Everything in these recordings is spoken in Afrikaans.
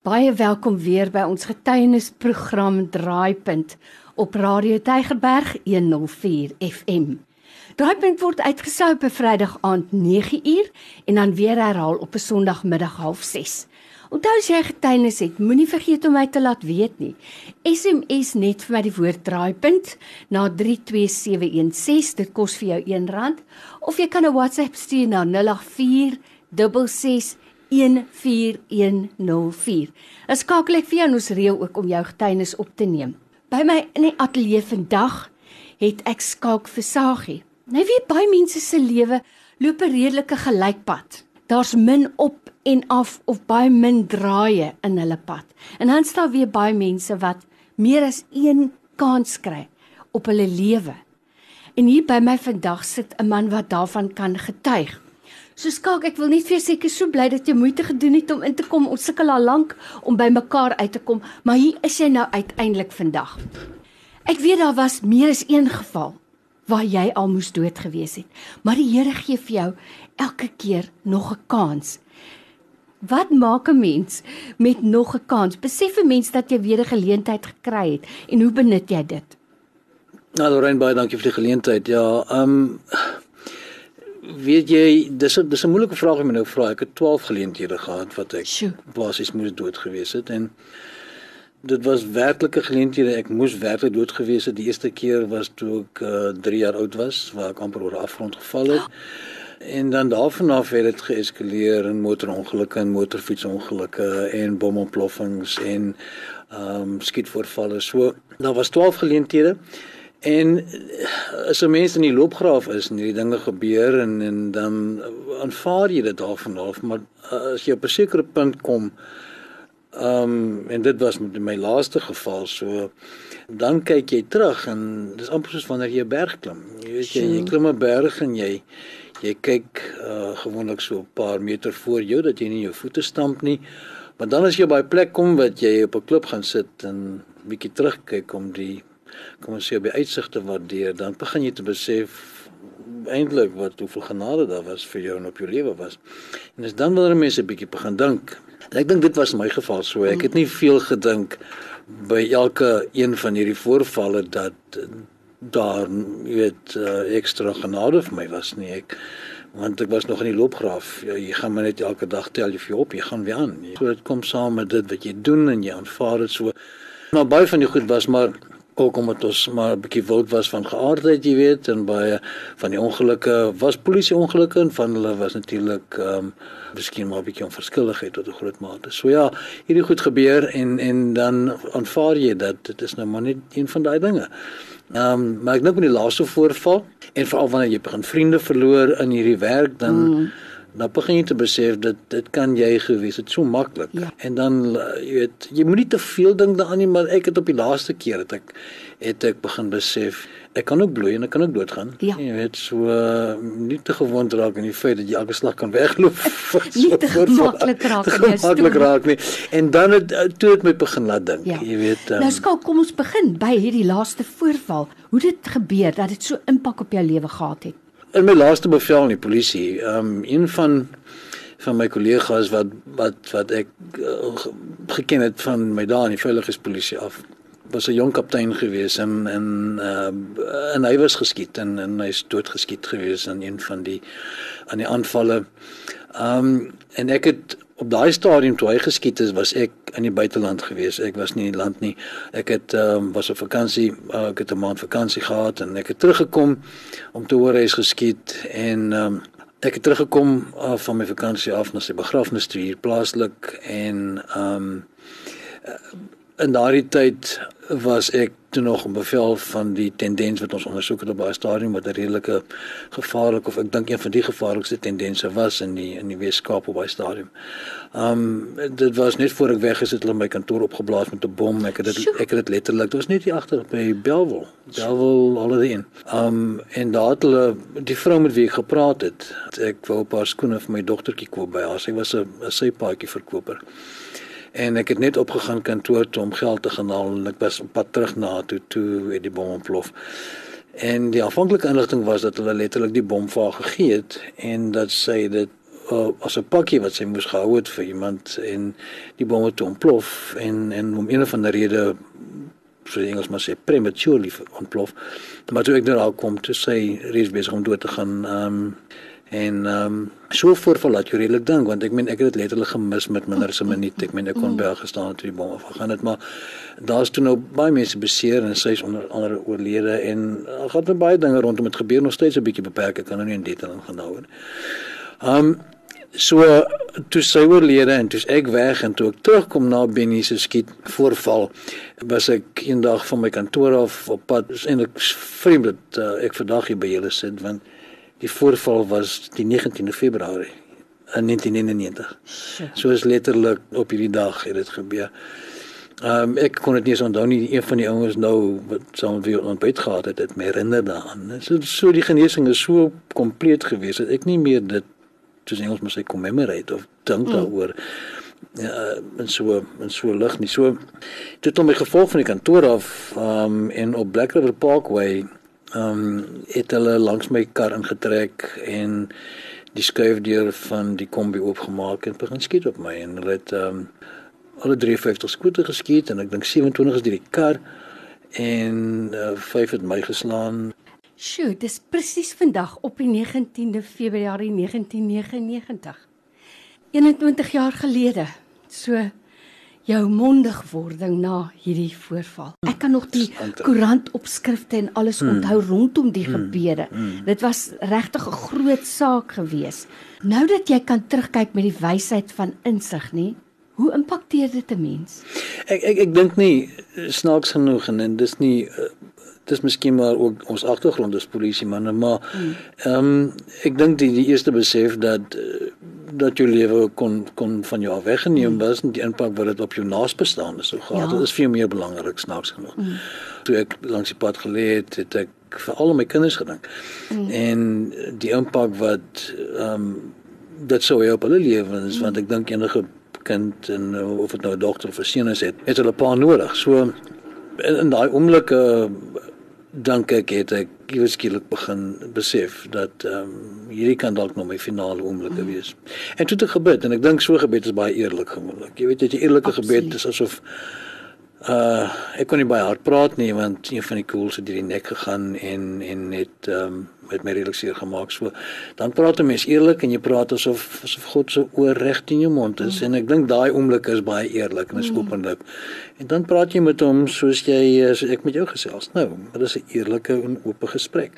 Baie welkom weer by ons getuienisprogram Draaipunt op Radio Tygerberg 104 FM. Draaipunt word uitgesaai op 'n Vrydag aand 9uur en dan weer herhaal op 'n Sondagmiddag 06:30. Onthou as jy getuienis het, moenie vergeet om my te laat weet nie. SMS net vir my die woord Draaipunt na 32716. Dit kos vir jou R1 of jy kan 'n WhatsApp stuur na 084 66 14104. Ek skakel ek vir jou ons reël ook om jou getuienis op te neem. By my in die ateljee vandag het ek skalk vir Sagie. Nou weet baie mense se lewe loop 'n redelike gelykpad. Daar's min op en af of baie min draaie in hulle pad. En dan staan weer baie mense wat meer as een kans kry op hulle lewe. En hier by my vandag sit 'n man wat daarvan kan getuig. So skalk, ek wil net vir jou sê ek is so bly dat jy moeite gedoen het om in te kom. Ons sukkel al lank om by mekaar uit te kom, maar hier is jy nou uiteindelik vandag. Ek weet daar was meer as een geval waar jy al moes dood gewees het, maar die Here gee vir jou elke keer nog 'n kans. Wat maak 'n mens met nog 'n kans? Besef 'n mens dat jy weer 'n geleentheid gekry het en hoe benut jy dit? Nou, Lorraine, baie dankie vir die geleentheid. Ja, ehm um weet jy dis 'n dis 'n moeilike vraag om nou vra. Ek het 12 geleenthede gehad wat ek basies moes dood gewees het en dit was werklike geleenthede. Ek moes werklik dood gewees het. Die eerste keer was toe ek uh, eh, 3 jaar oud was waar ek amper oor 'n afgrond geval het. En dan daarvan af het dit geeskaleer in motorongelukke en motorfietsongelukke en bomontploffings en ehm um, skietvoorvalle. So daar was 12 geleenthede. En eh, as 'n mens in die loopgraaf is en hierdie dinge gebeur en en dan aanvaar jy dit daarvan af, maar eh, as jy op 'n sekere punt kom, ehm um, en dit was met my laaste geval so, dan kyk jy terug en dis amper soos wanneer jy 'n berg klim. Jy weet jy, jy klim 'n berg en jy jy kyk uh, gewoonlik so 'n paar meter voor jou dat jy nie jou voete stamp nie. Maar dan as jy by 'n plek kom wat jy op 'n klip gaan sit en bietjie terugkyk om die kom ons sê op die uitsigte waardeer, dan begin jy te besef eintlik wat hoeveel genade daar was vir jou en op jou lewe was. En dis dan wanneer mense 'n bietjie begin dink. Ek dink dit was my geval so. Ek het nie veel gedink by elke een van hierdie voorvalle dat daar weet uh, ekstra genade vir my was nie. Ek want ek was nog in die loopgraaf. Ja, jy gaan maar net elke dag tel jy op, jy gaan weer aan. So dit kom saam met dit wat jy doen en jy aanvaar dit so. Maar baie van die goed was maar ook omdat ons maar 'n bietjie wild was van geaardheid, jy weet, en baie van die ongelukke was polisie ongelukke en van hulle was natuurlik ehm um, miskien maar 'n bietjie onverskilligheid tot 'n groot mate. So ja, hierdie goed gebeur en en dan aanvaar jy dat dit is nou maar net een van daai dinge. Ehm um, maar ek dink met die laaste voorval en veral wanneer jy begin vriende verloor in hierdie werk dan mm nou begin jy te besef dat dit kan jy gewees het so maklik. Ja. En dan eh, jy weet, jy moenie te veel dink daaraan nie, maar ek het op die laaste keer het ek het ek begin besef ek kan ook bloei en ek kan ook doodgaan. Ja. Jy weet so uh, nie te gewond raak aan die feit dat jy elke slag kan wegloop. nie te gemaklik raak nie. Gemaklik raak nie. En dan het eh, toe het my begin laat dink, ja. jy weet. Um, nou skal kom ons begin by hierdie laaste voorval. Hoe dit gebeur dat dit so impak op jou lewe gehad het in my laaste bevel in die polisie, ehm um, een van van my kollegas wat wat wat ek uh, geken het van my dae in die veiligheidspolisie af was 'n jong kaptein gewees en en uh, en hy was geskiet en en hy's doodgeskiet gewees in een van die aan die aanvalle. Ehm um, en ek het op daai stadium toe hy geskiet is, was ek in die buiteland gewees. Ek was nie in die land nie. Ek het um, was op vakansie, uh, ek het 'n maand vakansie gehad en ek het teruggekom om te hoor hy is geskiet en um, ek het teruggekom uh, van my vakansie af na sy begrafnis toe hier plaaslik en um, in daardie tyd was ek toe nog 'n bevel van die tendens wat ons ondersoek het op baie stadium wat 'n redelike gevaarlik of ek dink een van die gevaarlikste tendense was in die in die Weskaap op baie stadium. Um dit was net voor ek weg is het hulle my kantoor opgeblaas met 'n bom. Ek het dit ek het dit letterlik. Dit was net hier agter by Belwel. Belwel Holiday Inn. Um en daar het hulle die vrou met wie ek gepraat het. Ek wou 'n paar skoene vir my dogtertjie koop by haar. Sy was 'n sypaadjie verkoper en ek het net opgegaan kantoor toe om geld te gaan haal en ek was op pad terug na toe toe het die bom ontplof. En die aanvanklike inligting was dat hulle letterlik die bom vir haar gegee het en dat sy dit uh, as 'n pakkie wat sy moes gehou het vir iemand en die bom het ontplof en en om een of ander rede so Engels maar sê prematurely ontplof. Maar toe ek daar kom, toe sy reeds besig om dood te gaan. Ehm um, En ehm um, so voorval dat jy redelik dink want ek meen ek het dit letterlik gemis met minder as 'n minuut. Ek meen ek kon mm. by gestaan het toe die bom afgegaan het, maar daar's toe nou baie mense beseer en sy is onder andere oorlede en daar uh, gaan nou baie dinge rondom dit gebeur nog steeds 'n bietjie beperk. Ek kan nou nie in detail ingaan daaroor nie. Ehm um, so toe sy oorlede en toe ek weg en toe ek terugkom na Benny se skiet voorval was ek eendag van my kantoor af op pad en ek vreemd dat uh, ek vandag hier by julle sit want Die voorval was die 19de Februarie in 1991. So is letterlik op hierdie dag het dit gebeur. Ehm um, ek kon dit nie eens onthou nie. Een van die ouens nou wat saam met wie ontbyt gehad het, het my herinner daaraan. So so die genesing is so kompleet gewees dat ek nie meer dit soos Engels moet sê commemorate of dink mm. daaroor. Ja, en so en so lig nie. So dit het my gevolg van die kantoor af ehm um, en op Black River Parkway ehm um, het hulle langs my kar ingetrek en die skuifdeur van die kombi oopgemaak en begin skiet op my en hulle het ehm um, alle 53 skote geskiet en ek dink 27 is deur die kar en uh, vyf het my geslaan. Sjoe, dis presies vandag op die 19de Februarie 1999. 21 jaar gelede. So jou mondigwording na hierdie voorval. Ek kan nog die koerantopskrifte en alles hmm. onthou rondom die hmm. gebeure. Hmm. Dit was regtig 'n groot saak gewees. Nou dat jy kan terugkyk met die wysheid van insig, nê? Hoe impakteer dit 'n mens? Ek ek ek dink nie snaaks genoeg en dis nie uh, dis miskien maar ook ons agtergrond as polisie manne maar hmm. ehm um, ek dink die die eerste besef dat uh, dat jou lewe kon kon van jou weggeneem mm. was en die impak wat dit op jou naasbestaande sou gehad het ja. is veel meer belangrik snaaks genoeg. Mm. Toe ek langs die pad gelê het, het ek vir al my kinders gedink. Mm. En die impak wat ehm um, dit sou op hulle lewens mm. want ek dink enige kind en of dit nou 'n dogter of 'n seun is het, het hulle pa nodig. So in, in daai oomblikke dink ek het ek iewers skielik begin besef dat ehm um, hierdie kan dalk nog my finale oomblikke mm. wees. En toe het ek gebid en ek dink so gebed is baie eerlik gewoonlik. Jy weet jy eerlike gebed is asof uh ek kon nie baie hard praat nie want een van die koels het deur die nek gegaan en en net ehm um, met my relikseer gemaak so dan praat 'n mens eerlik en jy praat asof asof God se oor reg in jou mond is mm. en ek dink daai oomblik is baie eerlik en is mm. openlik en dan praat jy met hom soos jy so ek met jou gesels nou dit is 'n eerlike en oop gesprek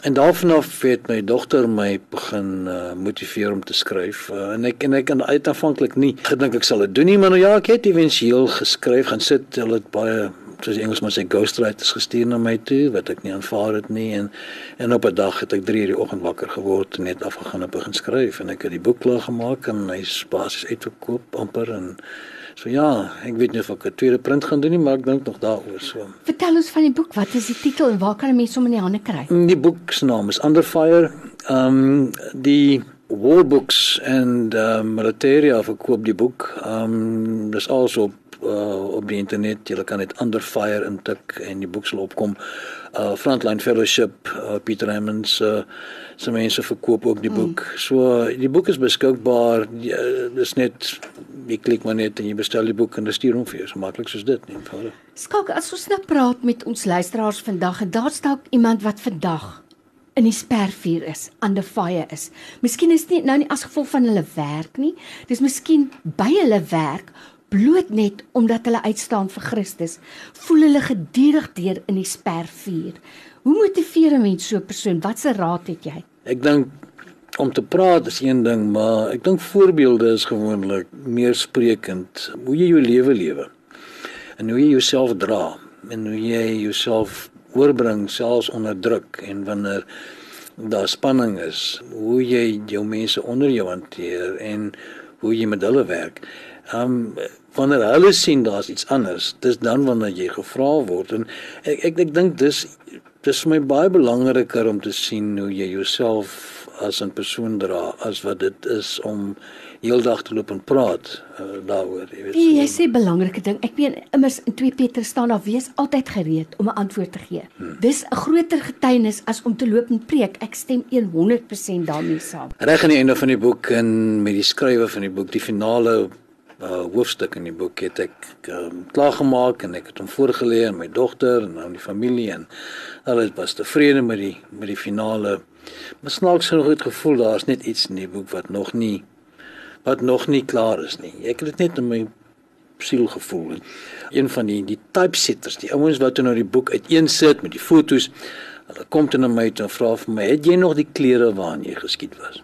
En daarvanaf het my dogter my begin uh, motiveer om te skryf. Uh, en ek en ek en uiteindelik nie gedink ek sal dit doen nie, maar nou ja, ek het ewentueel geskryf, gaan sit, hulle het baie soos die Engelsman sê ghostwriters gestuur na my toe wat ek nie aanvaar het nie en en op 'n dag het ek 3:00 die oggend wakker geword en net afgegaan en begin skryf en ek het die boek klaar gemaak en hy's basies uitverkoop amper en So ja, ek weet nie of ek 'n tweede print gaan doen nie, maar ek dink nog daaroor so. Vertel ons van die boek. Wat is die titel en waar kan mense hom in die hande kry? Mm, die boek se naam is Under Fire. Ehm um, die War Books and uh, Militaria verkoop die boek. Ehm um, dis also uh, op die internet. Jy kan dit Under Fire intik en die boek sal opkom. Uh Frontline Fellowship, uh, Peter Hammonds uh, se mense verkoop ook die boek. Mm. So die boek is beskikbaar. Dis net jy klik maar net en jy bestel die boek en dit stuur hom vir jou. So maklik soos dit, nie eenvoudig. Skalk, as ons nou praat met ons luisteraars vandag en daar staan iemand wat vandag in die spervuur is, aan die fire is. Miskien is dit nou nie as gevolg van hulle werk nie. Dis miskien by hulle werk bloot net omdat hulle uitstaan vir Christus, voel hulle gedurig deur in die spervuur. Hoe motiveer 'n mens so 'n persoon? Watse raad het jy? Ek dink om te praat is een ding, maar ek dink voorbeelde is gewoonlik meer sprekend. Hoe jy jou lewe lewe en hoe jy jouself dra en hoe jy jouself oorbring selfs onder druk en wanneer daar spanning is, hoe jy jou mense onder jou hanteer en hoe jy met hulle werk. Um wanneer hulle sien daar's iets anders, dis dan wanneer jy gevra word en ek ek, ek dink dis dis vir my baie belangriker om te sien hoe jy jouself as 'n persoon dra as wat dit is om heeldag te loop en praat uh, daaroor, jy weet. Jy sê belangrike ding. Ek meen immers in 2 Petrus staan daar wees altyd gereed om 'n antwoord te gee. Hmm. Dis 'n groter getuienis as om te loop en preek. Ek stem 100% daarmee saam. Reg aan die einde van die boek en met die skrywe van die boek, die finale uh, hoofstuk in die boek het ek um, klaar gemaak en ek het hom voorgelê aan my dogter en aan die familie en alles was tevrede met die met die finale. Maar snaaks genoeg het gevoel daar's net iets in die boek wat nog nie wat nog nie klaar is nie. Ek het dit net in my siel gevoel. Een van die die typesetters, die ouens wat nou die boek uiteensit met die fotos, hulle kom toe na my toe en vra vir my, "Het jy nog die klere waarin jy geskiet was?"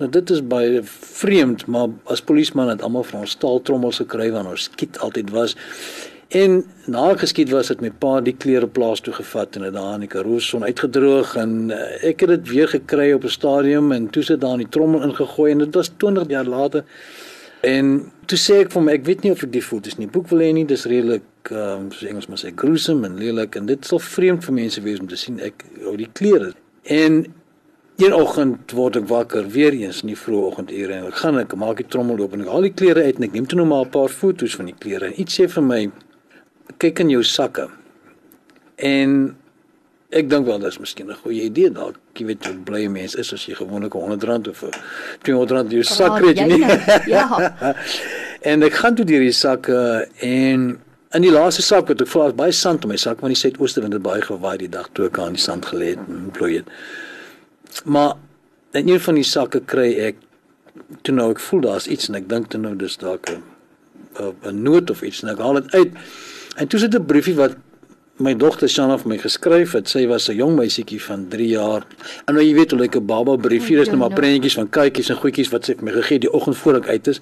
Nou dit is baie vreemd, maar as polisieman het almal van ons staaltrommels gekry wanneer ons skiet altyd was. En na geskiet was dit my pa die klere plaas toe gevat en dit daar in die Karoo son uitgedroog en uh, ek het dit weer gekry op 'n stadium en toe sit daar in die trommel ingegooi en dit was 20 jaar later. En toe sê ek vir hom ek weet nie of ek die foto's nie boek wil hê nie, dis redelik ehm um, so Engels maar sê gruesome en lelik en dit sal vreemd vir mense wees om te sien ek ou die klere. En Een oggend word ek wakker weer eens in die vroeë oggendure en ek gaan ek maak die trommel oop en ek haal die klere uit en ek neem toe nou maar 'n paar foto's van die klere en iets sê vir my kyk in jou sakke. En ek dink wel dis miskien 'n goeie idee dalk. Jy weet hoe bly mense is as jy gewoonlik 'n R100 of 'n R200 in jou sak kry, jy nie? Ja. en ek gaan toe deur die sakke en in die laaste sak het ek voel baie sand in my sak want die suidooste wind het baie gewaai die dag toe ek aan die sand gelê het en bloei het. Maar in een van die sakke kry ek toe nou ek voel daar's iets en ek dink toe nou dis dalk 'n 'n noot of iets en ek haal dit uit. En toe sit 'n briefie wat my dogter Shanna vir my geskryf het. Sy was 'n jong meisietjie van 3 jaar. En nou jy weet hoe lyk 'n baba briefie, dis net maar prentjies van kykies en goedjies wat sy vir my gegee die oggend voor ek uit is.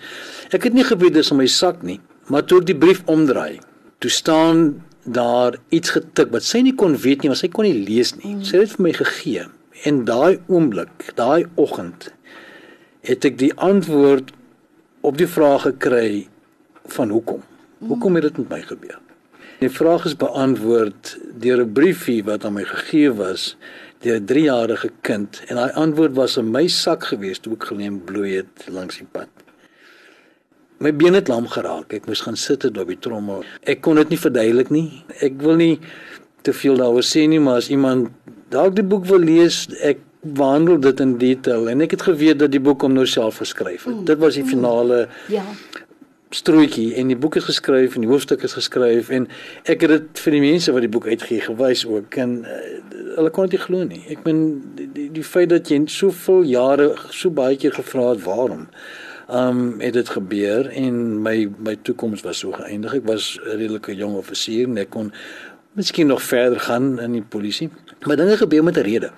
Ek het nie geweet dis in my sak nie, maar toe ek die brief omdraai, toe staan daar iets getik wat sy nie kon weet nie, want sy kon nie lees nie. Sy het dit vir my gegee. En daai oomblik, daai oggend het ek die antwoord op die vraag gekry van hoekom. Hoekom het dit met my gebeur? Die vraag is beantwoord deur 'n briefie wat aan my gegee was deur 'n 3-jarige kind en daai antwoord was in my sak gewees toe ek geleem bloei het langs die pad. My been het lam geraak. Ek moes gaan sit op die trommel. Ek kon dit nie verduidelik nie. Ek wil nie te veel daaroor sê nie, maar as iemand dalk die boek wil lees, ek behandel dit in detail en ek het geweet dat die boek om nou self geskryf het. Mm. Dit was die finale ja strootjie en die boek is geskryf en die hoofstuk is geskryf en ek het dit vir die mense wat die boek uitgegee gewys ook en uh, hulle kon dit nie glo nie. Ek meen die, die, die feit dat jy soveel jare so baie keer gevra het waarom um het dit gebeur en my my toekoms was so geëindig. Ek was 'n redelike jong offisier en ek kon miskien nog verder gaan in die polisie. Maar dinge gebeur met 'n rede.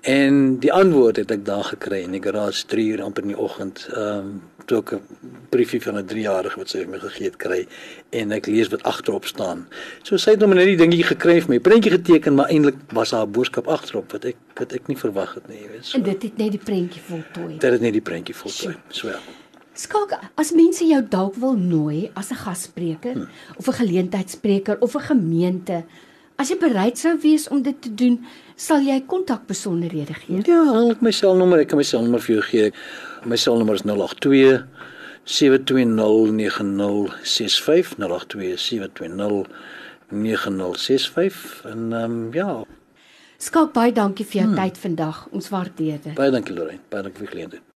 En die antwoord het ek daar gekry in die garage 3 uur amper in die oggend. Ehm um, toe ek 'n briefie van 'n 3-jarige wat sy vir my gegee het kry en ek lees wat agterop staan. So sy het hom net die dingetjie gekry vir my. Prentjie geteken, maar eintlik was daar 'n boodskap agterop wat ek wat ek nie verwag het nie, jy weet. So. En dit het net die prentjie voltooi. Dit het net die prentjie voltooi. So ja. Skalk, as mense jou dalk wil nooi as 'n gasspreker hmm. of 'n geleentheidsspreker of 'n gemeente, as jy bereid sou wees om dit te doen, sal jy kontakbesonderhede gee? Ja, ek my selnommer, ek kan my selnommer vir jou gee. My selnommer is 082 7209065 082 7209065 en ehm um, ja. Skalk baie dankie vir jou hmm. tyd vandag. Ons waardeer dit. Baie dankie Lorraine. Baie dankie vir die geleentheid.